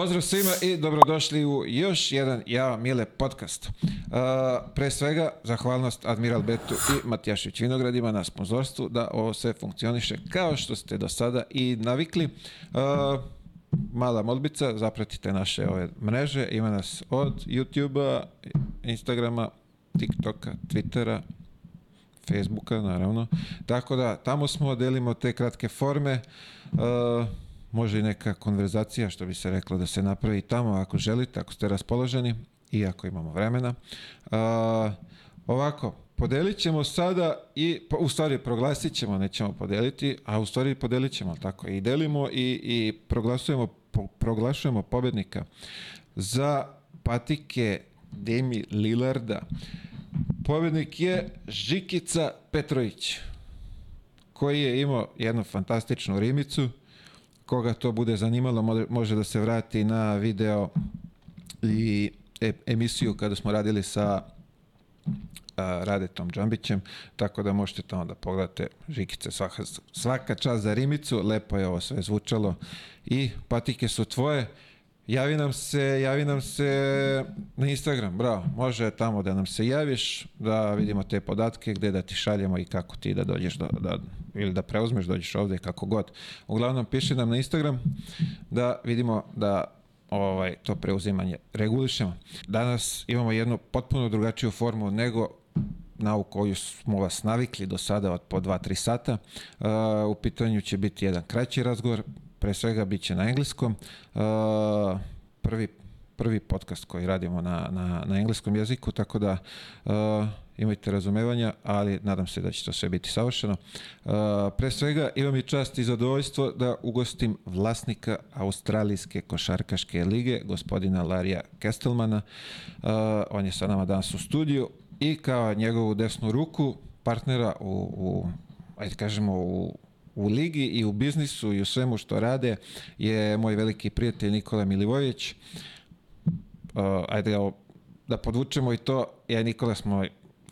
Pozdrav svima i dobrodošli u još jedan Ja Mile podcast. Uh, pre svega, zahvalnost Admiral Betu i Matijašić Vinogradima na sponzorstvu da ovo sve funkcioniše kao što ste do sada i navikli. Uh, mala molbica, zapratite naše ove mreže, ima nas od YouTube-a, Instagrama, TikToka, Twittera, Facebooka, naravno. Tako da, tamo smo, delimo te kratke forme. Uh, može i neka konverzacija, što bi se reklo, da se napravi tamo ako želite, ako ste raspoloženi i ako imamo vremena. Uh, ovako, podelit ćemo sada i, u stvari proglasit ćemo, nećemo podeliti, a u stvari podelit ćemo, tako, i delimo i, i proglasujemo, po, proglašujemo pobednika za patike Demi Lillarda. Pobednik je Žikica Petrović, koji je imao jednu fantastičnu rimicu, koga to bude zanimalo može da se vrati na video i e, emisiju kada smo radili sa Radetom Džambićem, tako da možete tamo da pogledate. Žikice svaka, svaka čast za rimicu, lepo je ovo sve zvučalo i patike su tvoje javi nam se, javi nam se na Instagram, bravo, može tamo da nam se javiš, da vidimo te podatke, gde da ti šaljemo i kako ti da dođeš do, da, ili da preuzmeš, dođeš ovde, kako god. Uglavnom, piši nam na Instagram da vidimo da ovaj to preuzimanje regulišemo. Danas imamo jednu potpuno drugačiju formu nego na ovu koju smo vas navikli do sada od po 2-3 sata. Uh, u pitanju će biti jedan kraći razgovor, pre svega bit će na engleskom. Uh, prvi, prvi podcast koji radimo na, na, na engleskom jeziku, tako da uh, imajte razumevanja, ali nadam se da će to sve biti savršeno. Uh, pre svega imam i čast i zadovoljstvo da ugostim vlasnika Australijske košarkaške lige, gospodina Larija Kestelmana. Uh, on je sa nama danas u studiju i kao njegovu desnu ruku partnera u, u ajde kažemo, u u ligi i u biznisu i u svemu što rade je moj veliki prijatelj Nikola Milivojević. Uh, ajde da podvučemo i to, ja i Nikola smo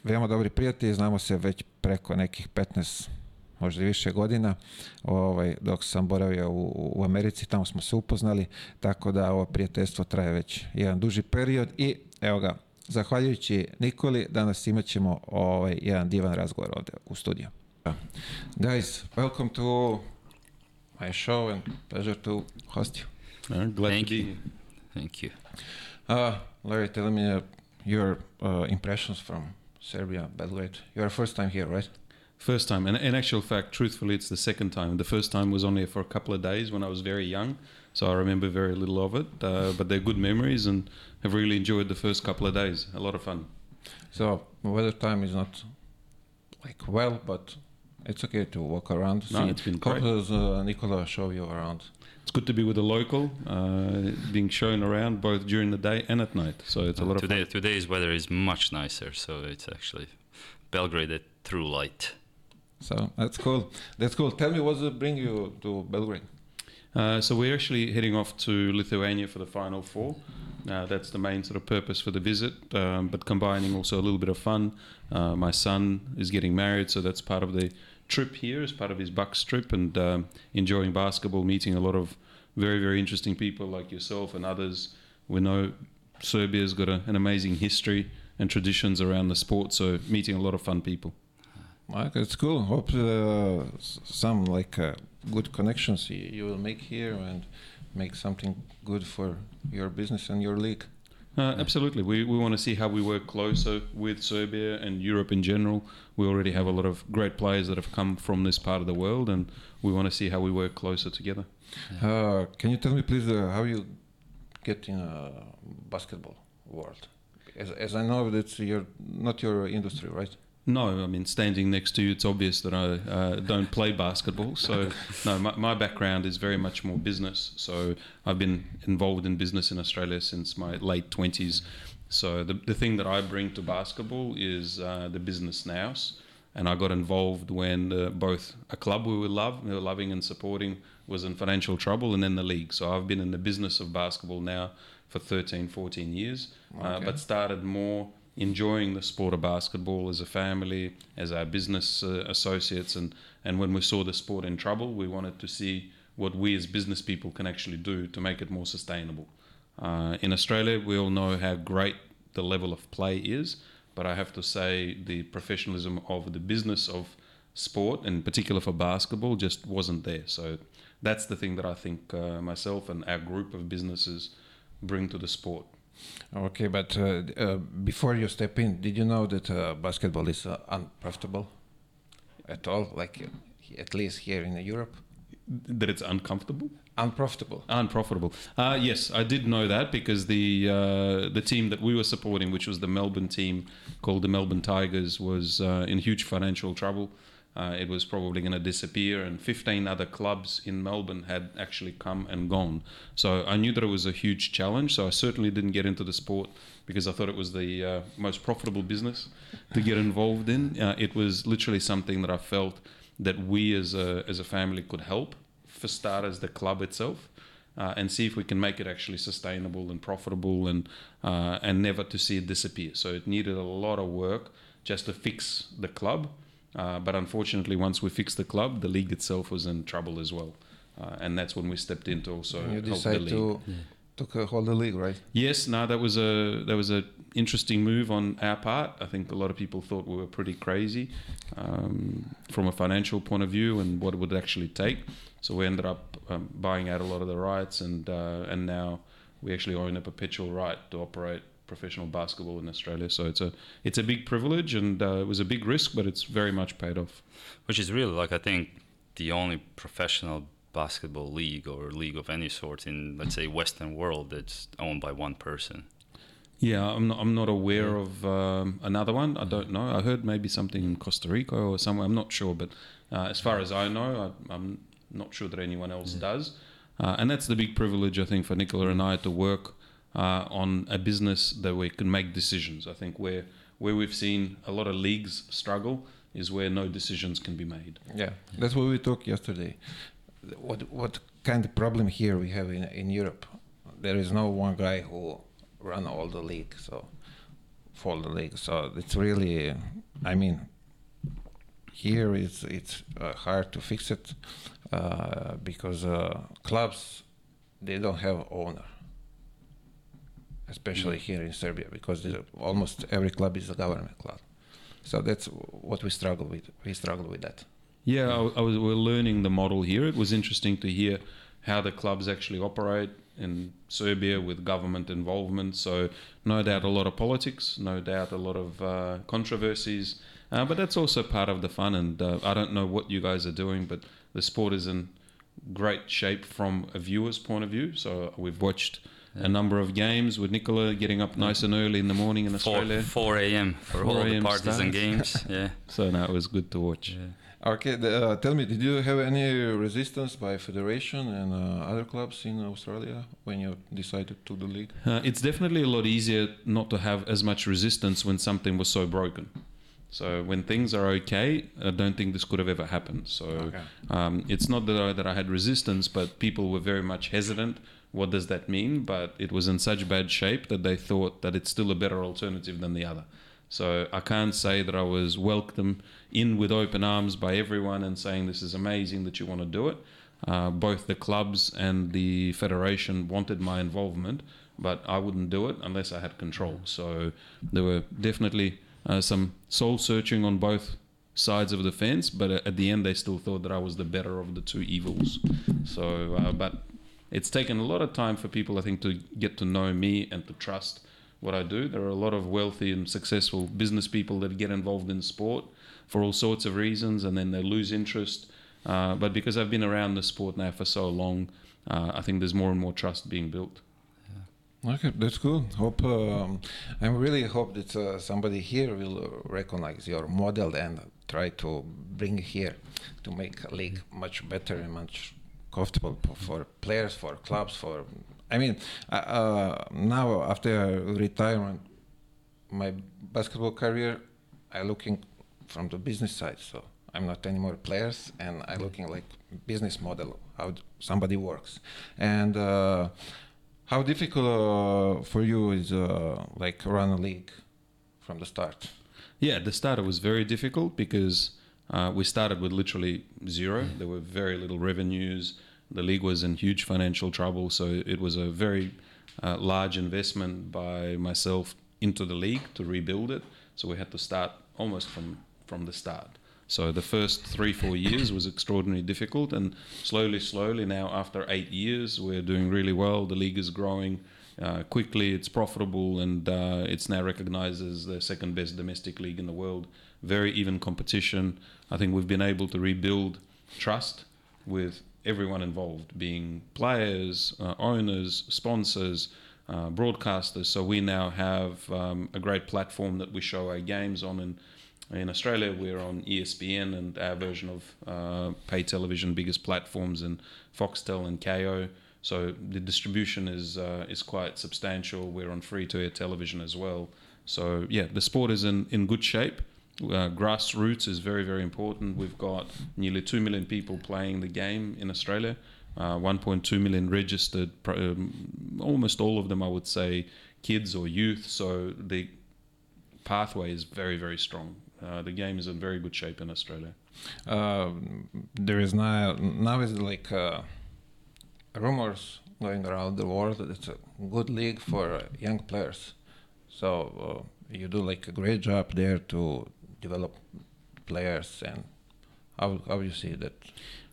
veoma dobri prijatelji, znamo se već preko nekih 15 možda i više godina, ovaj, dok sam boravio u, u Americi, tamo smo se upoznali, tako da ovo prijateljstvo traje već jedan duži period i evo ga, zahvaljujući Nikoli, danas imat ćemo ovaj, jedan divan razgovor ovde u studiju. Guys, welcome to my show and pleasure to host you. Uh, glad Thank to be you. here. Thank you. Uh, Larry, tell me uh, your uh, impressions from Serbia, Belgrade. You're first time here, right? First time, and in actual fact, truthfully, it's the second time. The first time was only for a couple of days when I was very young, so I remember very little of it. Uh, but they're good memories, and have really enjoyed the first couple of days. A lot of fun. So weather time is not like well, but it's okay to walk around. No, See, it's been how great. does uh, Nicola show you around? It's good to be with a local, uh, being shown around both during the day and at night. So it's a lot of Today, fun. today's weather is much nicer, so it's actually Belgrade at true light. So that's cool. That's cool. Tell me, what's it bring you to Belgrade? Uh, so we're actually heading off to Lithuania for the final four. Uh, that's the main sort of purpose for the visit, um, but combining also a little bit of fun. Uh, my son is getting married, so that's part of the trip here, as part of his Bucks trip, and um, enjoying basketball, meeting a lot of very, very interesting people like yourself and others. We know Serbia's got a, an amazing history and traditions around the sport, so meeting a lot of fun people. Like, it's cool. Hope uh, some like uh, good connections you will make here and make something good for your business and your league. Uh, absolutely. We, we want to see how we work closer with Serbia and Europe in general. We already have a lot of great players that have come from this part of the world, and we want to see how we work closer together. Uh, can you tell me, please, uh, how you get in a basketball world? As, as I know, that's your not your industry, right? No, I mean, standing next to you, it's obvious that I uh, don't play basketball. So, no, my, my background is very much more business. So, I've been involved in business in Australia since my late 20s. So, the, the thing that I bring to basketball is uh, the business nous. And I got involved when uh, both a club we were, love, we were loving and supporting was in financial trouble and then the league. So, I've been in the business of basketball now for 13, 14 years, uh, Okay. but started more enjoying the sport of basketball as a family, as our business uh, associates, and and when we saw the sport in trouble, we wanted to see what we as business people can actually do to make it more sustainable. Uh, in Australia, we all know how great the level of play is, but I have to say the professionalism of the business of sport, in particular for basketball, just wasn't there. So that's the thing that I think uh, myself and our group of businesses bring to the sport. Okay, but uh, uh, before you step in, did you know that uh, basketball is uh, unprofitable at all? Like uh, at least here in Europe, That it's uncomfortable. unprofitable. Unprofitable. Uh, yes, I did know that because the uh, the team that we were supporting, which was the Melbourne team called the Melbourne Tigers, was uh, in huge financial trouble. Uh, it was probably going to disappear, and 15 other clubs in Melbourne had actually come and gone. So I knew that it was a huge challenge. So I certainly didn't get into the sport because I thought it was the uh, most profitable business to get involved in. Uh, it was literally something that I felt that we as a as a family could help for starters the club itself uh, and see if we can make it actually sustainable and profitable and uh, and never to see it disappear. So it needed a lot of work just to fix the club. Uh, but unfortunately, once we fixed the club, the league itself was in trouble as well, uh, and that's when we stepped in to also you help the decide league. to to hold the league, right? Yes, no, that was a that was a interesting move on our part. I think a lot of people thought we were pretty crazy um, from a financial point of view and what it would actually take. So we ended up um, buying out a lot of the rights, and uh, and now we actually own a perpetual right to operate professional basketball in Australia. So it's a it's a big privilege, and uh, it was a big risk, but it's very much paid off. Which is really like I think the only professional basketball league or league of any sort in let's say Western world that's owned by one person. Yeah, I'm not, I'm not aware of um, another one. I don't know. I heard maybe something in Costa Rica or somewhere. I'm not sure, but uh, as far as I know, I, I'm not sure that anyone else does. Uh, and that's the big privilege, I think, for Nicola and I to work on a business that we can make decisions. I think where where we've seen a lot of leagues struggle is where no decisions can be made. Yeah, that's what we talked yesterday. What what kind of problem here we have in in Europe? There is no one guy who run all the league, so for the league. So it's really, I mean, here it's it's uh, hard to fix it uh, because uh, clubs they don't have owner, especially here in Serbia because almost every club is a government club. So that's what we struggle with. We struggle with that. Yeah, I, I was. We're learning the model here. It was interesting to hear how the clubs actually operate in Serbia with government involvement. So no doubt a lot of politics, no doubt a lot of uh, controversies, uh, but that's also part of the fun. And uh, I don't know what you guys are doing, but the sport is in great shape from a viewer's point of view. So we've watched. A number of games with Nicola getting up nice and early in the morning in 4, Australia. 4 a.m. for 4 all the a.m. parties and games. Yeah. So now it was good to watch. Okay, the, uh, tell me, did you have any resistance by federation and uh, other clubs in Australia when you decided to do the league? Uh, it's definitely a lot easier not to have as much resistance when something was so broken. So when things are okay, I don't think this could have ever happened. So Okay. um, it's not that I, that I had resistance, but people were very much hesitant. What does that mean? But it was in such bad shape that they thought that it's still a better alternative than the other. So I can't say that I was welcomed in with open arms by everyone and saying this is amazing that you want to do it. Uh, both the clubs and the federation wanted my involvement, but I wouldn't do it unless I had control. So there were definitely uh, some soul searching on both sides of the fence, but at the end they still thought that I was the better of the two evils. So, uh, but it's taken a lot of time for people, I think, to get to know me and to trust what I do. There are a lot of wealthy and successful business people that get involved in sport for all sorts of reasons, and then they lose interest. Uh, but because I've been around the sport now for so long, uh, I think there's more and more trust being built. Okay, that's cool. Hope um, I really hope that uh, somebody here will recognize your model and try to bring here to make a league much better and much comfortable for, players, for clubs, for. I mean, uh, uh, now after retirement, my basketball career, I looking from the business side. So I'm not anymore players, and I looking like business model how somebody works, and. Uh, how difficult uh, for you is uh, like run a league from the start? Yeah, the start it was very difficult because uh, we started with literally zero. There were very little revenues. The league was in huge financial trouble, so it was a very uh, large investment by myself into the league to rebuild it. So we had to start almost from from the start. So the first three four years was extraordinarily difficult, and slowly, slowly now after eight years, we're doing really well. The league is growing. Uh, quickly, it's profitable, and uh, it's now recognized as the second best domestic league in the world. Very even competition. I think we've been able to rebuild trust with everyone involved, being players, uh, owners, sponsors, uh, broadcasters. So we now have um, a great platform that we show our games on. And in Australia, we're on ESPN and our version of uh, pay television, biggest platforms, and Foxtel and Kayo. So the distribution is uh, is quite substantial. We're on free to air television as well. So yeah, the sport is in, in good shape. Uh, grassroots is very very important. We've got nearly two million people playing the game in Australia. Uh, 1.2 million registered. Um, almost all of them, I would say, kids or youth. So the pathway is very very strong. Uh, the game is in very good shape in Australia. Uh, there is now now is like uh, rumors going around the world that it's a good league for uh, young players. So you do like a great job there to develop players and how how you see that?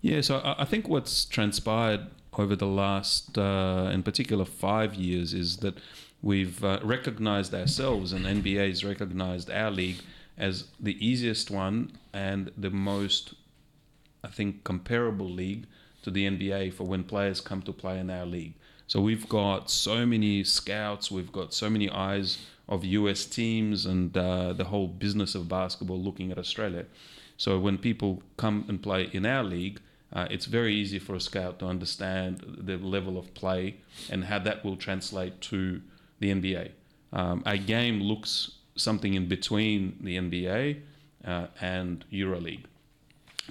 Yeah, so I, I think what's transpired over the last, uh, in particular, five years is that we've uh, recognized ourselves and NBA has recognized our league as the easiest one and the most, I think, comparable league to the NBA for when players come to play in our league. So we've got so many scouts, we've got so many eyes of US teams and uh, the whole business of basketball looking at Australia. So when people come and play in our league, uh, it's very easy for a scout to understand the level of play and how that will translate to the NBA. Um, our game looks something in between the NBA uh, and EuroLeague.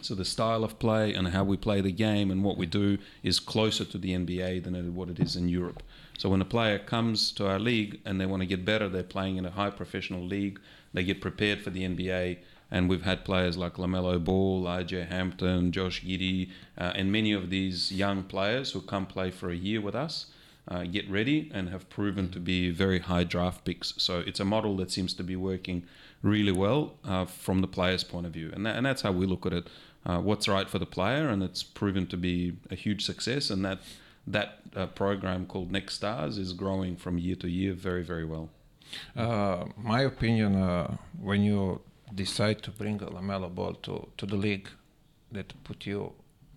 So the style of play and how we play the game and what we do is closer to the NBA than what it is in Europe. So when a player comes to our league and they want to get better, they're playing in a high professional league. They get prepared for the NBA, and we've had players like LaMelo Ball, RJ Hampton, Josh Giddey, uh, and many of these young players who come play for a year with us. Uh, get ready and have proven to be very high draft picks. So it's a model that seems to be working really well uh, from the player's point of view, and, that, and that's how we look at it. Uh, what's right for the player, and it's proven to be a huge success. And that that uh, program called Next Stars is growing from year to year very very well. Uh, my opinion, uh, when you decide to bring a LaMelo Ball to, to the league, that put you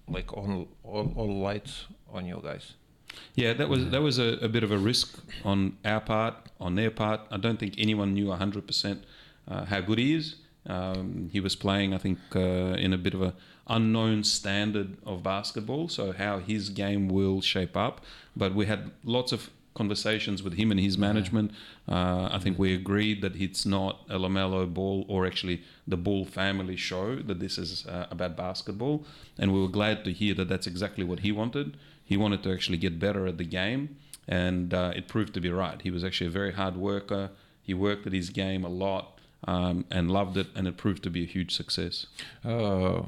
like on all, all lights on you guys. Yeah, that was that was a, a bit of a risk on our part, on their part. I don't think anyone knew 100% uh, how good he is. Um, he was playing, I think, uh, in a bit of a unknown standard of basketball, so how his game will shape up. But we had lots of conversations with him and his management. Uh, I think we agreed that it's not a LaMelo Ball or actually the Ball family show. That this is uh, about basketball, and we were glad to hear that that's exactly what he wanted. He wanted to actually get better at the game, and uh, it proved to be right. He was actually a very hard worker. He worked at his game a lot um, and loved it, and it proved to be a huge success. Uh,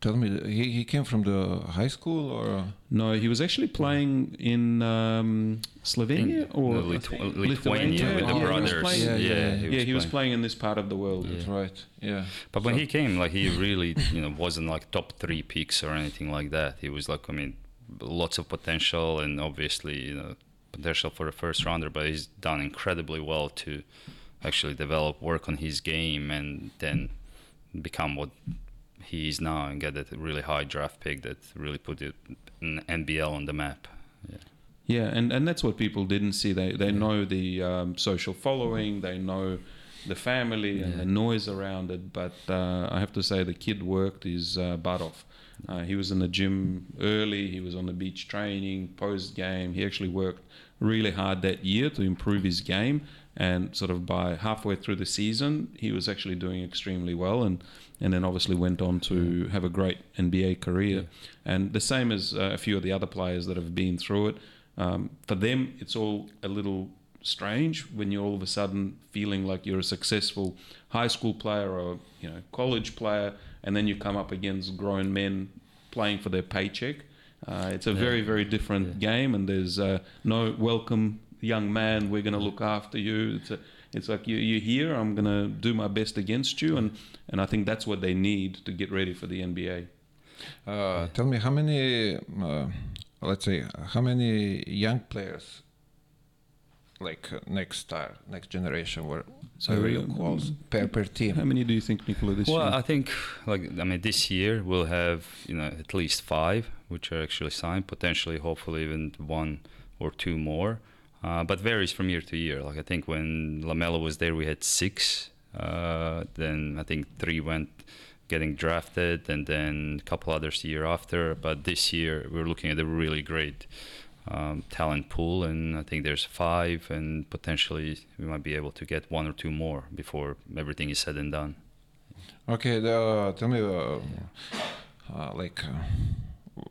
tell me, he, he came from the high school or? No, he was actually playing in um, Slovenia In- or no, Lithu- Lithuania with the he was brothers. playing- Yeah, Yeah, yeah, he yeah, was he was playing. playing in this part of the world. That's right. Yeah. But when he came, like he really, you know, wasn't like top three picks or anything like that. He was like, I mean, lots of potential and obviously, you know, potential for a first rounder. But he's done incredibly well to actually develop, work on his game, and then become what he is now and get that really high draft pick that really put it in NBL on the map. Yeah. Yeah, and, and that's what people didn't see. They they know the um, social following, they know the family and the noise around it. But uh, I have to say, the kid worked his uh, butt off. Uh, he was in the gym early. He was on the beach training post game. He actually worked really hard that year to improve his game. And sort of by halfway through the season, he was actually doing extremely well. And and then obviously went on to have a great NBA career. And the same as uh, a few of the other players that have been through it. Um, for them, it's all a little strange when you're all of a sudden feeling like you're a successful high school player or you know college player, and then you come up against grown men playing for their paycheck. Uh, it's a very very different game, and there's uh, no welcome young man. We're going to look after you. It's a, it's like you you're here. I'm going to do my best against you, and and I think that's what they need to get ready for the NBA. Uh, tell me how many, uh, let's say, how many young players, like uh, next star, next generation, were So, so real calls per per How many do you think, Nicola, this Well, year? I think like I mean this year we'll have you know at least five which are actually signed, potentially hopefully even one or two more, uh, but varies from year to year. Like I think when LaMelo was there we had six, uh, then I think three went getting drafted, and then a couple others the year after. But this year we're looking at a really great. Um, talent pool, and I think there's five, and potentially we might be able to get one or two more before everything is said and done. Okay, the, tell me, uh, uh, like, uh,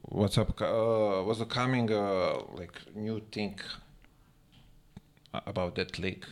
what's up? Uh, what's the coming, uh, like, new thing about that league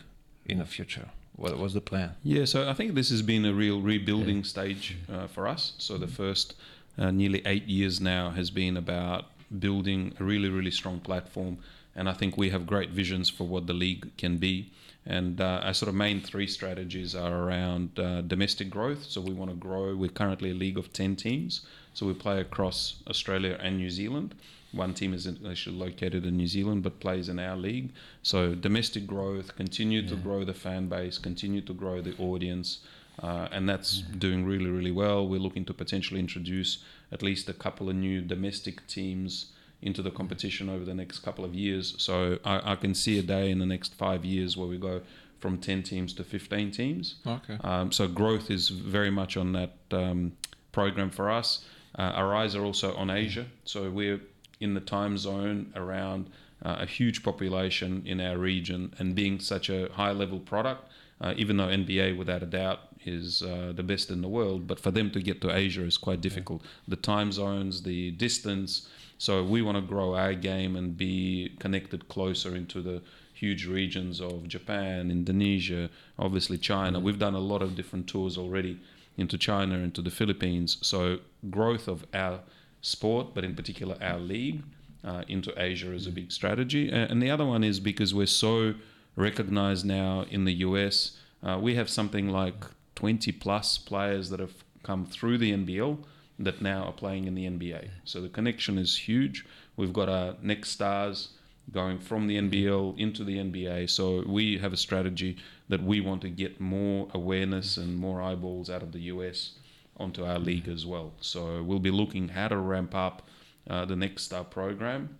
in the future? What was the plan? Yeah, so I think this has been a real rebuilding stage uh, for us. So the first uh, nearly eight years now has been about building a really, really strong platform. And I think we have great visions for what the league can be. And uh, our sort of main three strategies are around uh, domestic growth. So we want to grow. We're currently a league of 10 teams. So we play across Australia and New Zealand. One team is actually located in New Zealand but plays in our league. So domestic growth, continue to grow the fan base, continue to grow the audience, uh, and that's doing really, really well. We're looking to potentially introduce at least a couple of new domestic teams into the competition over the next couple of years. So I, I can see a day in the next five years where we go from 10 teams to 15 teams. Okay. Um, so growth is very much on that um, program for us. Uh, our eyes are also on Asia. So we're in the time zone around uh, a huge population in our region, and being such a high level product, uh, even though NBA without a doubt is uh, the best in the world, but for them to get to Asia is quite difficult. The time zones, the distance. So we want to grow our game and be connected closer into the huge regions of Japan, Indonesia, obviously China. We've done a lot of different tours already into China, into the Philippines. So growth of our sport, but in particular our league, uh, into Asia is a big strategy. And the other one is because we're so recognized now in the US. Uh, we have something like 20 plus players that have come through the NBL that now are playing in the NBA. So the connection is huge. We've got our next stars going from the NBL into the NBA. So we have a strategy that we want to get more awareness and more eyeballs out of the US onto our league as well. So we'll be looking how to ramp up uh, the next star program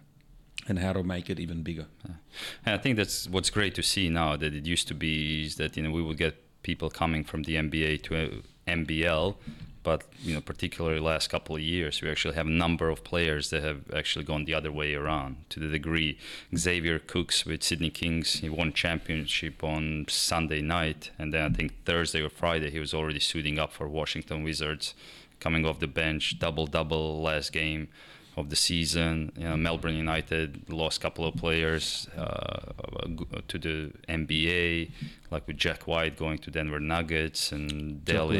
and how to make it even bigger. And I think that's what's great to see now that it used to be is that you know we would get people coming from the NBA to NBL, but you know particularly last couple of years we actually have a number of players that have actually gone the other way around. To the degree Xavier Cooks with Sydney Kings he won championship on Sunday night and then I think Thursday or Friday he was already suiting up for Washington Wizards coming off the bench double double last game of the season. You know, Melbourne United lost a couple of players uh, to the NBA, like with Jack White going to Denver Nuggets and Delhi,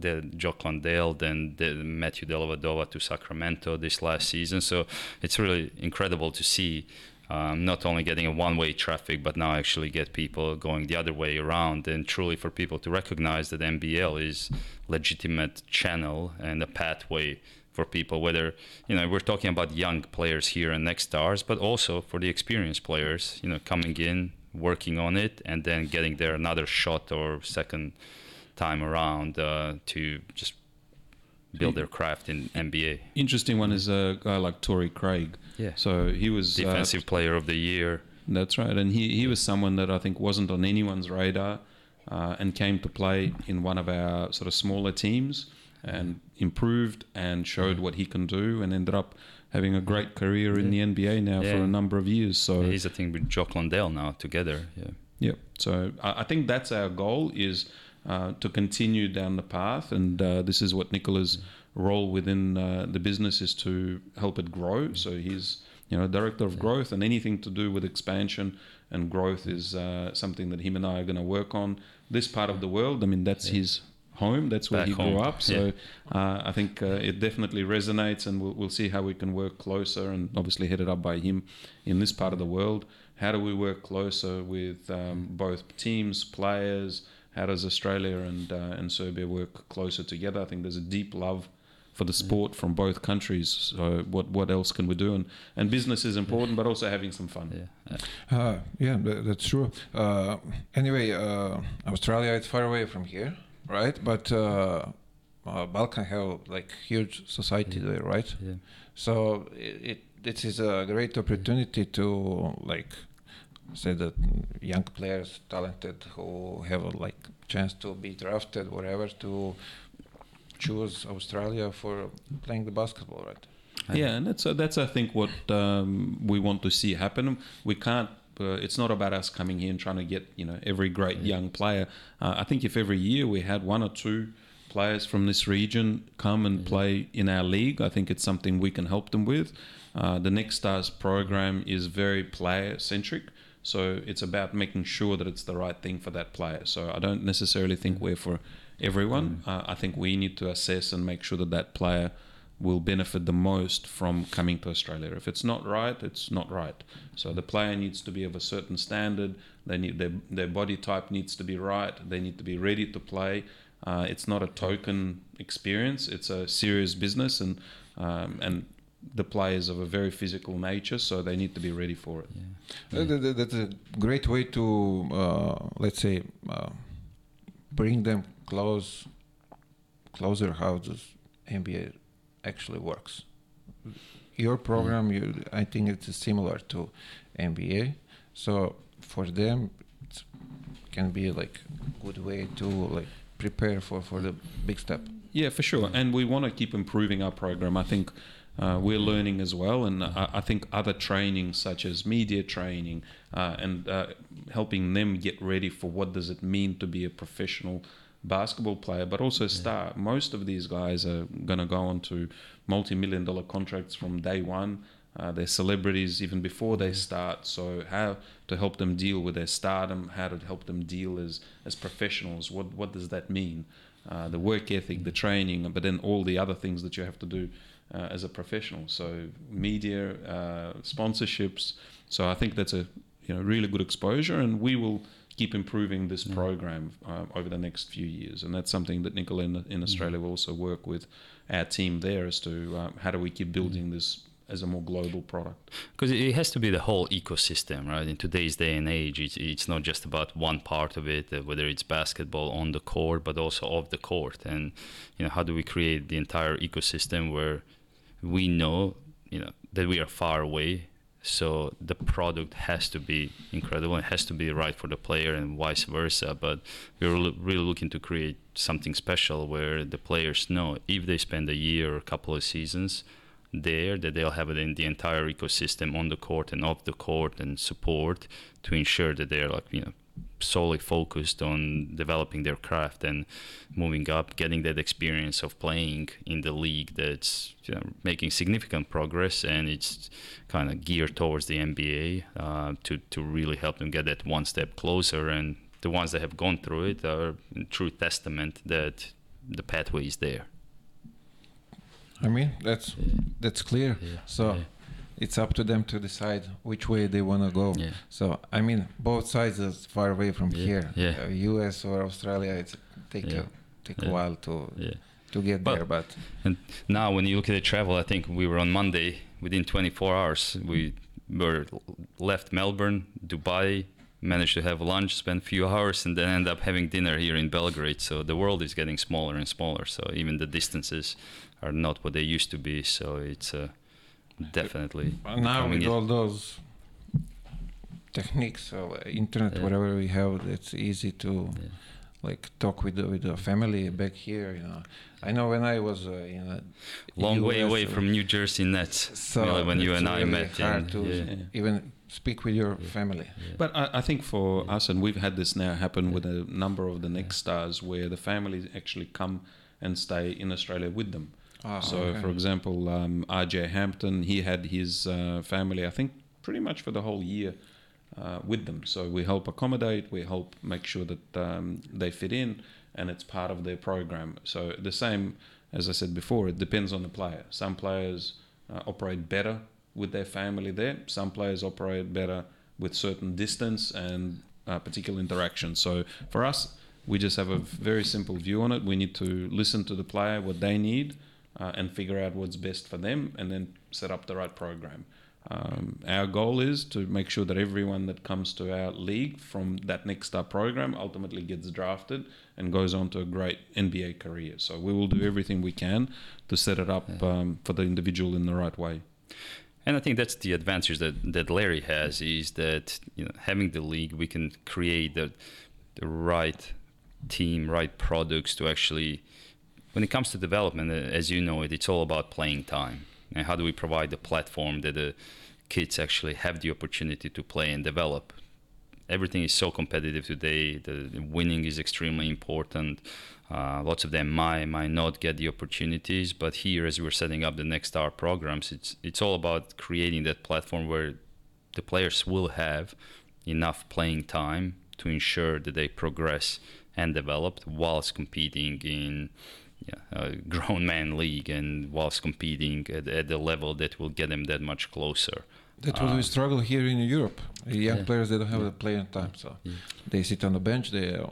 the Jock Landale, then the Matthew Dellavedova to Sacramento this last season. So it's really incredible to see. Um, not only getting a one-way traffic, but now actually get people going the other way around, and truly for people to recognize that NBL is legitimate channel and a pathway for people whether you know we're talking about young players here and next stars but also for the experienced players you know coming in working on it and then getting there another shot or second time around uh, to just build their craft in NBA Interesting one is a guy like Torrey Craig. Yeah. So he was uh, defensive player of the year That's right, and he he was someone that I think wasn't on anyone's radar, uh, and came to play in one of our sort of smaller teams, and improved and showed what he can do, and ended up having a great career in the NBA now for a number of years. So he's a thing with Jock Landale now together yeah Yep. So I think that's our goal is uh, to continue down the path, and uh, this is what Nicola's role within uh, the business is to help it grow. So he's you know director of growth, and anything to do with expansion and growth is uh, something that him and I are going to work on. This part of the world, I mean, that's his home. That's where Back he grew up. So uh, I think uh, it definitely resonates, and we'll, we'll see how we can work closer. And obviously headed up by him in this part of the world. How do we work closer with um, both teams, players? How does Australia and uh, and Serbia work closer together? I think there's a deep love for the sport from both countries. So what what else can we do? And and business is important, but also having some fun. Yeah. Uh, yeah, that's true. Uh, anyway, uh, Australia is far away from here, right? But uh, uh, Balkan have like huge society there, right? Yeah. So it, it this is a great opportunity to like say that young players, talented, who have a, like chance to be drafted, whatever, to choose Australia for playing the basketball, right? Yeah, and that's uh, that's I think what um, we want to see happen. We can't. Uh, it's not about us coming here and trying to get you know every great young player. Uh, I think if every year we had one or two players from this region come and play in our league, I think it's something we can help them with. Uh, the Next Stars program is very player centric. So it's about making sure that it's the right thing for that player. So I don't necessarily think we're for everyone. Uh, I think we need to assess and make sure that that player will benefit the most from coming to Australia. If it's not right, it's not right. So the player needs to be of a certain standard. They need their their body type needs to be right. They need to be ready to play. Uh, it's not a token experience. It's a serious business, and um, and the players of a very physical nature, so they need to be ready for it. Uh, that- that- That's a great way to, uh, let's say, uh, bring them close, closer how this NBA actually works. Your program, you, I think it's similar to NBA, so for them, it can be like good way to like prepare for for the big step. Yeah, for sure. And we want to keep improving our program. I think uh, we're learning as well, and I, I think other trainings such as media training uh, and uh, helping them get ready for what does it mean to be a professional basketball player, but also star. Most of these guys are going to go on to multi-million dollar contracts from day one. Uh, they're celebrities even before they start. So how to help them deal with their stardom? How to help them deal as as professionals? What what does that mean? Uh, the work ethic, the training, but then all the other things that you have to do uh, as a professional. So media, uh, sponsorships. So I think that's a you know really good exposure, and we will keep improving this program uh, over the next few years. And that's something that Nicola in, in Australia will also work with our team there as to um, how do we keep building this as a more global product. because it has to be the whole ecosystem right? In today's day and age it's, it's not just about one part of it uh, whether it's basketball on the court but also off the court. And you know how do we create the entire ecosystem where we know you know that we are far away so the product has to be incredible it has to be right for the player and vice versa. But we're really looking to create something special where the players know if they spend a year or a couple of seasons there that they'll have it in the entire ecosystem on the court and off the court and support to ensure that they're like you know solely focused on developing their craft and moving up getting that experience of playing in the league that's you know, making significant progress and it's kind of geared towards the NBA uh, to, to really help them get that one step closer and the ones that have gone through it are a true testament that the pathway is there I mean, that's that's clear. Yeah, So yeah. It's up to them to decide which way they want to go. Yeah. So I mean, both sides are far away from Yeah, here. yeah. Uh, U.S. or Australia, it's take Yeah, a take a while to yeah to get But- there. But And now, when you look at the travel, I think we were on Monday. Within 24 hours, we were left Melbourne, Dubai, managed to have lunch, spend a few hours, and then end up having dinner here in Belgrade. So the world is getting smaller and smaller. So even the distances are not what they used to be. So it's uh, definitely now with it. all those techniques, so uh, internet, Yeah. whatever we have, it's easy to Yeah. like talk with the, with the family back here. You know, I know when I was uh, in a long way away from New Jersey Nets. So really, when you it's and I really met, hard in, to yeah. even speak with your family. But I, I think for us, and we've had this now happen with a number of the next stars where the families actually come and stay in Australia with them. Ah, so, okay. for example, um, RJ Hampton, he had his uh, family, I think, pretty much for the whole year uh, with them. So we help accommodate, we help make sure that um, they fit in, and it's part of their program. So the same as I said before, it depends on the player. Some players uh, operate better with their family there. Some players operate better with certain distance and uh, particular interaction. So for us, we just have a very simple view on it. We need to listen to the player, what they need, uh, and figure out what's best for them, and then set up the right program. Um, our goal is to make sure that everyone that comes to our league from that Next Star program ultimately gets drafted and goes on to a great NBA career. So we will do everything we can to set it up um, for the individual in the right way. And I think that's the advantage that, that Larry has is that you know having the league we can create the the right team, right products to actually when it comes to development, uh, as you know it, it's all about playing time. And how do we provide the platform that the kids actually have the opportunity to play and develop? Everything is so competitive today the winning is extremely important. Uh, lots of them might might not get the opportunities but here as we're setting up the next star programs it's it's all about creating that platform where the players will have enough playing time to ensure that they progress and develop whilst competing in yeah, a grown man league and whilst competing at, at the level that will get them that much closer. That's what we Uh, struggle here in Europe. Young Yeah. players they don't have Yeah. the playing time, so Yeah. they sit on the bench. They, uh,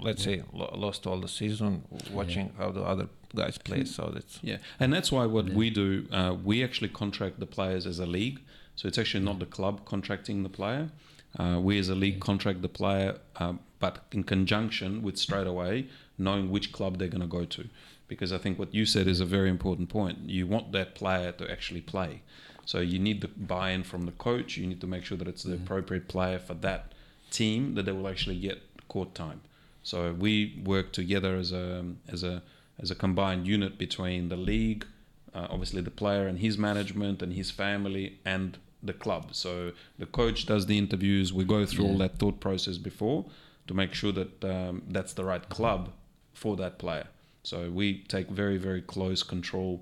let's say, lo- lost all the season watching how the other guys play. So that's Yeah, and that's why what Yeah. we do, uh, we actually contract the players as a league. So it's actually not the club contracting the player. Uh, we as a league contract the player, uh, but in conjunction with straight away knowing which club they're going to go to. Because I think what you said is a very important point. You want that player to actually play. So you need the buy-in from the coach. You need to make sure that it's the appropriate player for that team that they will actually get court time. So we work together as a as a as a combined unit between the league, uh, obviously the player and his management and his family and the club. So the coach does the interviews. We go through all that thought process before to make sure that um, that's the right club for that player. So we take very very close control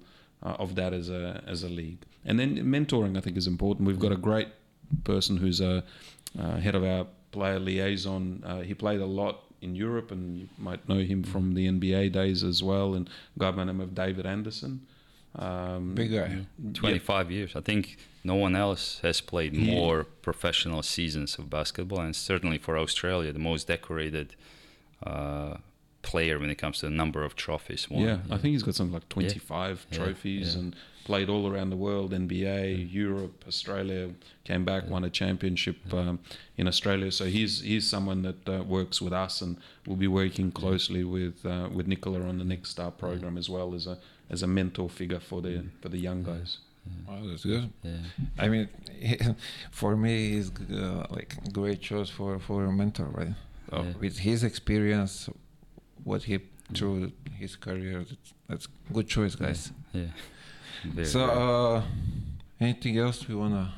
uh, of that as a as a league. And then mentoring I think is important. We've got a great person who's a uh, head of our player liaison. Uh, he played a lot in Europe, and you might know him from the NBA days as well. And a guy by the name of David Anderson. Um, big guy. 25 years. I think no one else has played He- more professional seasons of basketball, and certainly for Australia, the most decorated uh, player when it comes to the number of trophies won. Yeah, I think he's got something like 25 Yeah, trophies yeah. and played all around the world NBA, Europe, Australia, came back, won a championship um, in Australia. So he's he's someone that uh, works with us and we'll be working closely with uh, with Nicola on the Next Star program as well as a as a mentor figure for the for the young guys. Oh, that's good. Yeah. I mean, for me, he's uh, like great choice for for a mentor, right? Uh, Yeah. With his experience, what he through his career, that's, that's good choice, guys. Yeah. Very, So, uh, anything else we wanna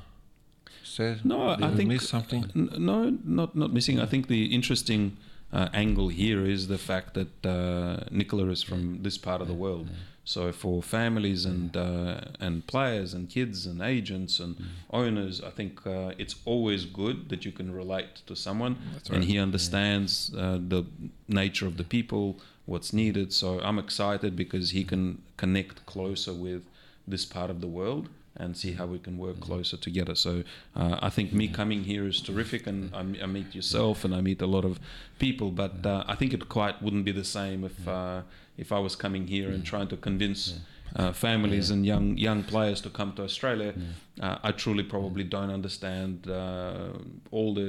say? No, Did I think miss something. N- no, not not missing. I think the interesting uh, angle here is the fact that uh, Nicola is from this part of the world. So for families and uh, and players and kids and agents and owners, I think uh, it's always good that you can relate to someone That's and he understands uh, the nature of the people, what's needed. So I'm excited because he can connect closer with this part of the world and see how we can work closer together. So uh, I think me coming here is terrific, and I, m- I meet yourself and I meet a lot of people. But uh, I think it quite wouldn't be the same if uh, if I was coming here and trying to convince. Uh, families and young young players to come to Australia, uh, I truly probably don't understand uh, all the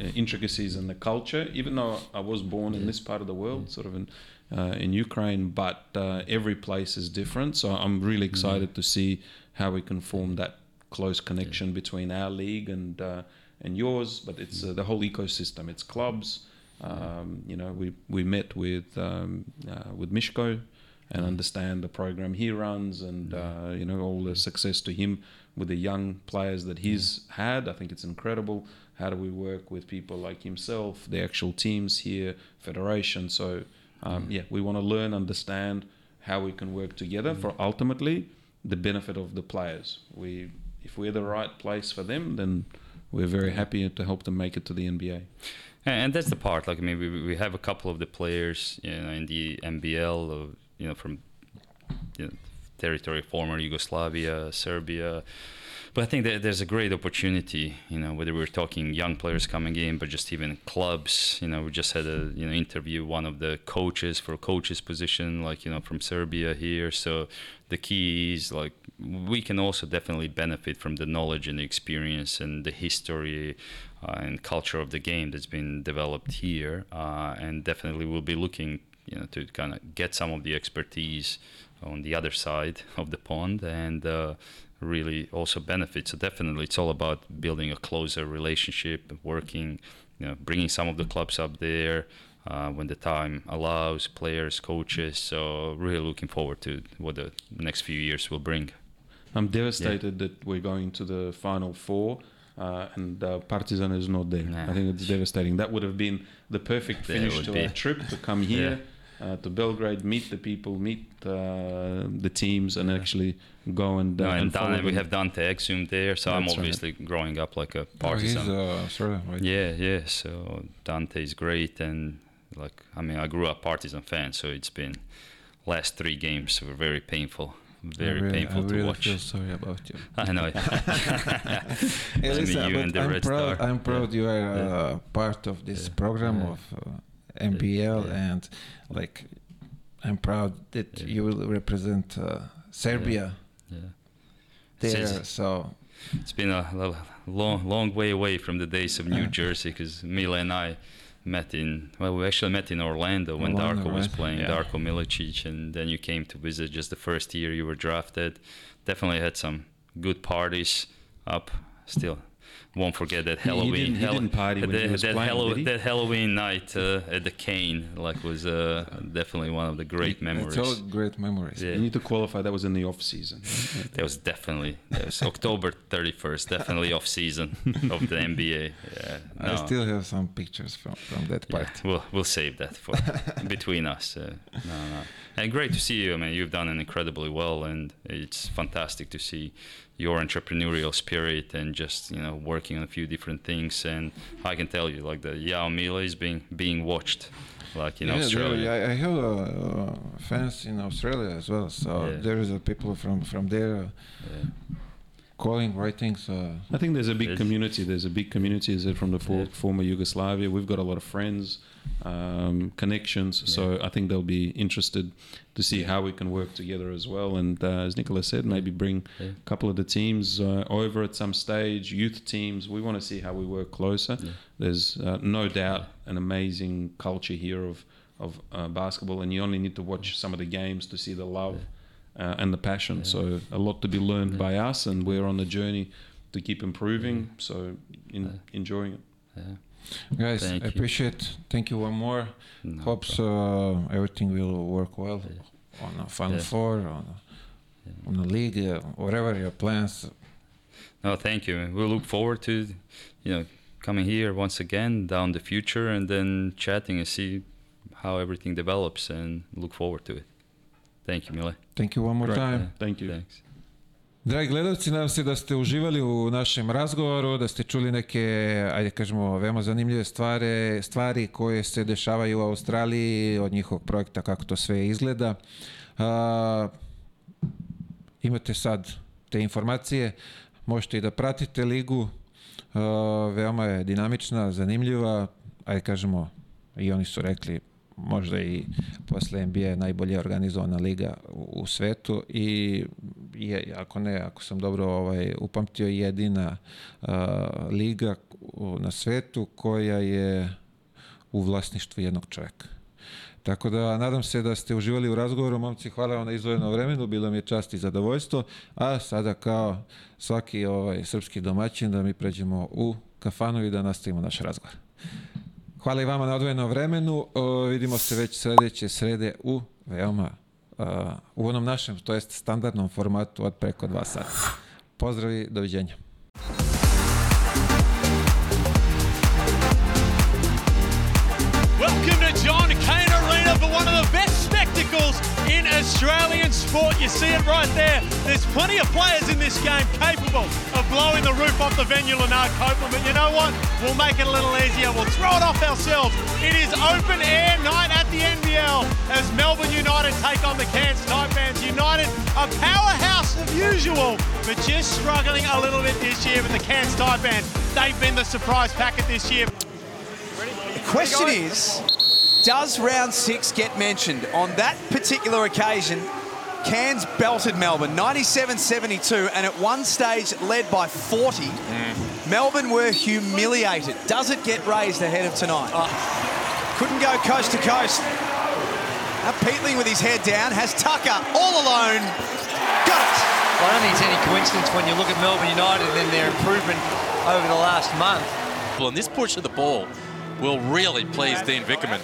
uh, intricacies and the culture. Even though I was born in this part of the world, sort of in uh, in Ukraine, but uh, every place is different. So I'm really excited to see how we can form that close connection between our league and uh, and yours. But it's uh, the whole ecosystem. It's clubs. Um, you know, we we met with um, uh, with Mishko and understand the program he runs and uh, you know all the success to him with the young players that he's had. I think it's incredible. How do we work with people like himself, the actual teams here, federation? So um, yeah, we want to learn, understand how we can work together for ultimately the benefit of the players. We if we're the right place for them, then we're very happy to help them make it to the NBA. And, that's the part. Like I mean, we, we have a couple of the players, you know, in the NBL, uh, you know, from you know, territory former Yugoslavia, Serbia. But I think that there's a great opportunity, you know, whether we're talking young players coming in, but just even clubs. You know, we just had a you know interview one of the coaches for a coaches position, like you know from Serbia here. So the key is like we can also definitely benefit from the knowledge and the experience and the history uh, and culture of the game that's been developed here, uh, and definitely we'll be looking, you know, to kind of get some of the expertise on the other side of the pond and uh, really also benefit. So definitely, it's all about building a closer relationship, working, you know, bringing some of the clubs up there. Uh, when the time allows, players, coaches. So really looking forward to what the next few years will bring. I'm devastated that we're going to the final four. Uh, and uh, Partizan is not there. Nah. I think it's devastating. That would have been the perfect finish to be. our trip to come here uh, to Belgrade, meet the people, meet uh, the teams, and actually go and, uh, No, and and follow Dante, we have Dante Exum there. So I'm That's right. obviously growing up like a Oh, he's Partizan. uh, sorry, right? Yeah, yeah. So Dante is great, and like I mean, I grew up Partizan fan, so it's been last three games were very painful, very really, painful I to really watch. feel sorry about you. I know. Hey, It's listen, me, you, but and the I'm Red proud. Star. I'm proud you are Yeah. uh, part of this Yeah. program Yeah. of uh, NBL, Yeah. and like I'm proud that Yeah. you will represent uh, Serbia yeah. there. Since- So It's been a long, long way away from the days of New. Jersey because Mile and I met in well, we actually met in Orlando when Orlando, Darko was playing, Yeah. Darko Milicic, and then you came to visit just the first year you were drafted. Definitely had some good parties up. Still, won't forget that he Halloween. didn't- he didn't party that, that, playing, Hallow- did he? that Halloween night uh, at the Cane like was uh, definitely one of the great memories. it's all great memories. Yeah. You need to qualify that was in the off season. That was definitely that was October 31st, definitely off season of the NBA. Yeah, I still have some pictures from from that Yeah, part. we'll we'll save that for between us. Uh, no, no. And great to see you. I mean, you've done incredibly well, and it's fantastic to see your entrepreneurial spirit and just you know working on a few different things. And I can tell you, like the Jao Mile is being being watched, like in yeah, there- Australia. I, I have uh, uh, fans in Australia as well. So Yeah. there is uh, people from from there uh, Yeah. Calling, writing. So I think there's a big community. There's a big community is it from the for, Yeah. former Yugoslavia. We've got a lot of friends, um, connections. So I think they'll be interested to see how we can work together as well. And uh, as Nikola said, maybe bring Yeah. a couple of the teams uh, over at some stage, youth teams. We want to see how we work closer. Yeah. There's uh, no doubt an amazing culture here of of uh, basketball, and you only need to watch some of the games to see the love uh, and the passion. Yeah. So a lot to be learned Yeah. by us, and we're on the journey to keep improving. So in, Yeah. enjoying it. Yeah. guys, Thank I you. appreciate. Thank you one more. No Hopes problem. uh, everything will work well Yeah. on a Final Yeah. Four, on a, Yeah. on the league, uh, whatever your plans. No, thank you. We look forward to, you know, coming here once again down the future and then chatting and see how everything develops and look forward to it. Thank you, Mile. Thank you one more Great. time. Thank you. Thanks. Dragi gledalci, nadam se da ste uživali u našem razgovoru, da ste čuli neke, ajde kažemo, veoma zanimljive stvari, stvari koje se dešavaju u Australiji, od njihovog projekta, kako to sve izgleda. A, imate sad te informacije, možete i da pratite ligu, a, veoma je dinamična, zanimljiva, ajde kažemo, i oni su rekli možda i posle NBA najbolje organizovana liga u, svetu i je, ako ne, ako sam dobro ovaj, upamtio, jedina a, liga na svetu koja je u vlasništvu jednog čoveka. Tako da nadam se da ste uživali u razgovoru, momci, hvala vam na izdvojeno vremenu, bilo mi je čast i zadovoljstvo, a sada kao svaki ovaj srpski domaćin da mi pređemo u kafanu i da nastavimo naš razgovor. Hvala i vama na odvojenom vremenu. O, vidimo se već sledeće srede u veoma a, u onom našem, to jest standardnom formatu od preko dva sata. Pozdravi, doviđenja. Australian sport. You see it right there. There's plenty of players in this game capable of blowing the roof off the venue, Lanard Copeland. But you know what? We'll make it a little easier. We'll throw it off ourselves. It is open air night at the NBL as Melbourne United take on the Cairns Taipans. United, a powerhouse of usual, but just struggling a little bit this year with the Cairns Taipans. They've been the surprise packet this year. The question is, does round six get mentioned? On that particular occasion, Cairns belted Melbourne 97-72 and at one stage led by 40. Melbourne were humiliated. Does it get raised ahead of tonight? Ah. Couldn't go coast to coast. Now Peatling with his head down has Tucker all alone. Got it. I don't think it's any coincidence when you look at Melbourne United and their improvement over the last month. Well, and this push of the ball will really please Dean Vickerman.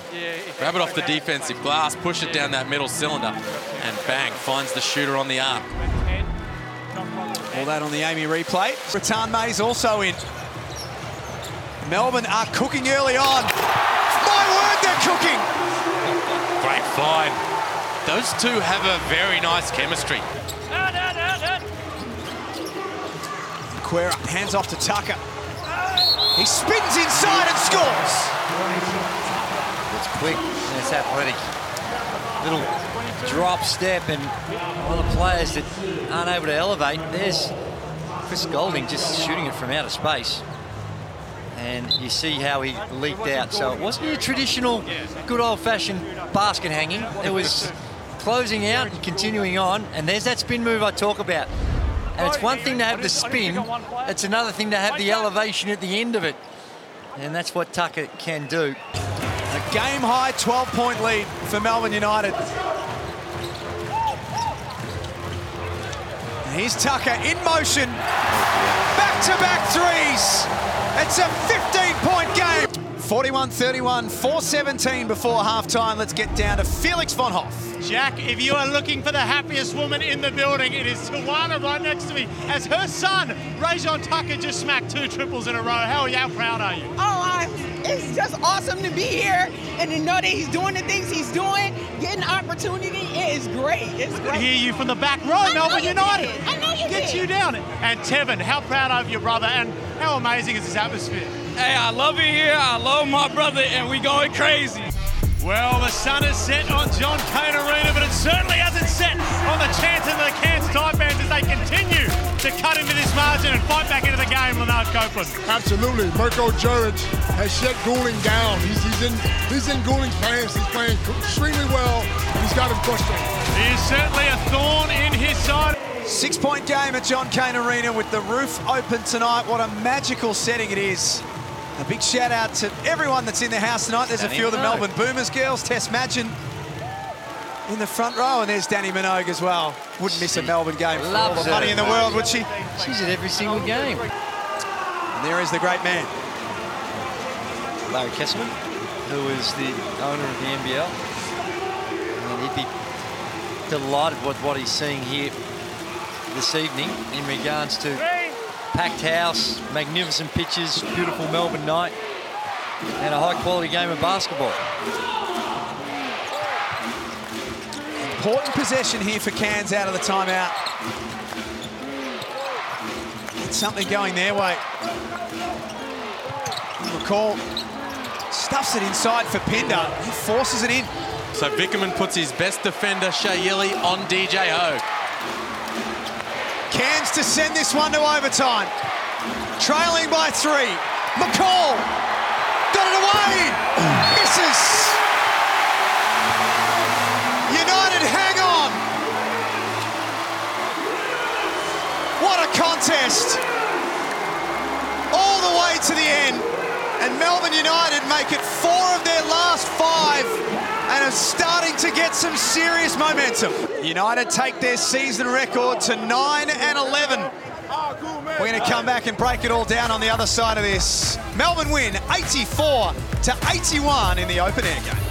Grab it off the defensive glass, push it down that middle cylinder, and bang, finds the shooter on the arc. All that on the Amy replay. Ratan May's also in. Melbourne are cooking early on. My word, they're cooking. Great find. Those two have a very nice chemistry. Quera hands off to Tucker. He spins inside and scores. It's quick and it's athletic. Little drop step and one of the players that aren't able to elevate. There's Chris Goulding just shooting it from outer space. And you see how he leaked out. So it wasn't your traditional good old-fashioned basket hanging. It was closing out and continuing on. And there's that spin move I talk about. And it's one thing to have the spin, it's another thing to have the elevation at the end of it. And that's what Tucker can do. A game high 12 point lead for Melbourne United. Here's Tucker in motion. Back to back threes. It's a 15 point game. 41 31, 417 before halftime. Let's get down to Felix von Hofe. Jack, if you are looking for the happiest woman in the building, it is Tawana right next to me as her son, Rayjon Tucker, just smacked two triples in a row. How, how proud are you? Oh, I, it's just awesome to be here and to know that he's doing the things he's doing, getting opportunity. It is great. It's to great. hear you from the back row, I know Melbourne you United. did. I know you Gets did. you down. And Tevin, how proud of your brother and how amazing is this atmosphere? Hey, I love it here. I love my brother, and we going crazy. Well, the sun is set on John Cain Arena, but it certainly hasn't set on the chance of the Cairns Taipans as they continue to cut into this margin and fight back into the game, Lanard Copeland. Absolutely. Mirko Djeric has shut Goulding down. He's, he's in he's in Goulding's pants. He's playing extremely well. He's got him frustrated. He is certainly a thorn in his side. Six point game at John Cain Arena with the roof open tonight. What a magical setting it is. A big shout out to everyone that's in the house tonight. There's a few of the Melbourne Boomers girls. Tess Madgen in the front row, and there's Dannii Minogue as well. Wouldn't miss a Melbourne game for all the money in the world, would she? She's at every single game. And there is the great man. Larry Kestelman, who is the owner of the NBL. And he'd be delighted with what he's seeing here this evening in regards to packed house, magnificent pitches, beautiful Melbourne night, and a high quality game of basketball. Important possession here for Cairns out of the timeout. Get something going their way. McCall stuffs it inside for Pinder. He forces it in. So Vickerman puts his best defender, Shea Ili, on DJ Hogg. Cairns to send this one to overtime. Trailing by three. McCall got it away. Misses. United hang on. What a contest. All the way to the end. And Melbourne United make it four of their last five and are starting to get some serious momentum. United take their season record to 9 and 11. We're going to come back and break it all down on the other side of this. Melbourne win 84 to 81 in the open air game.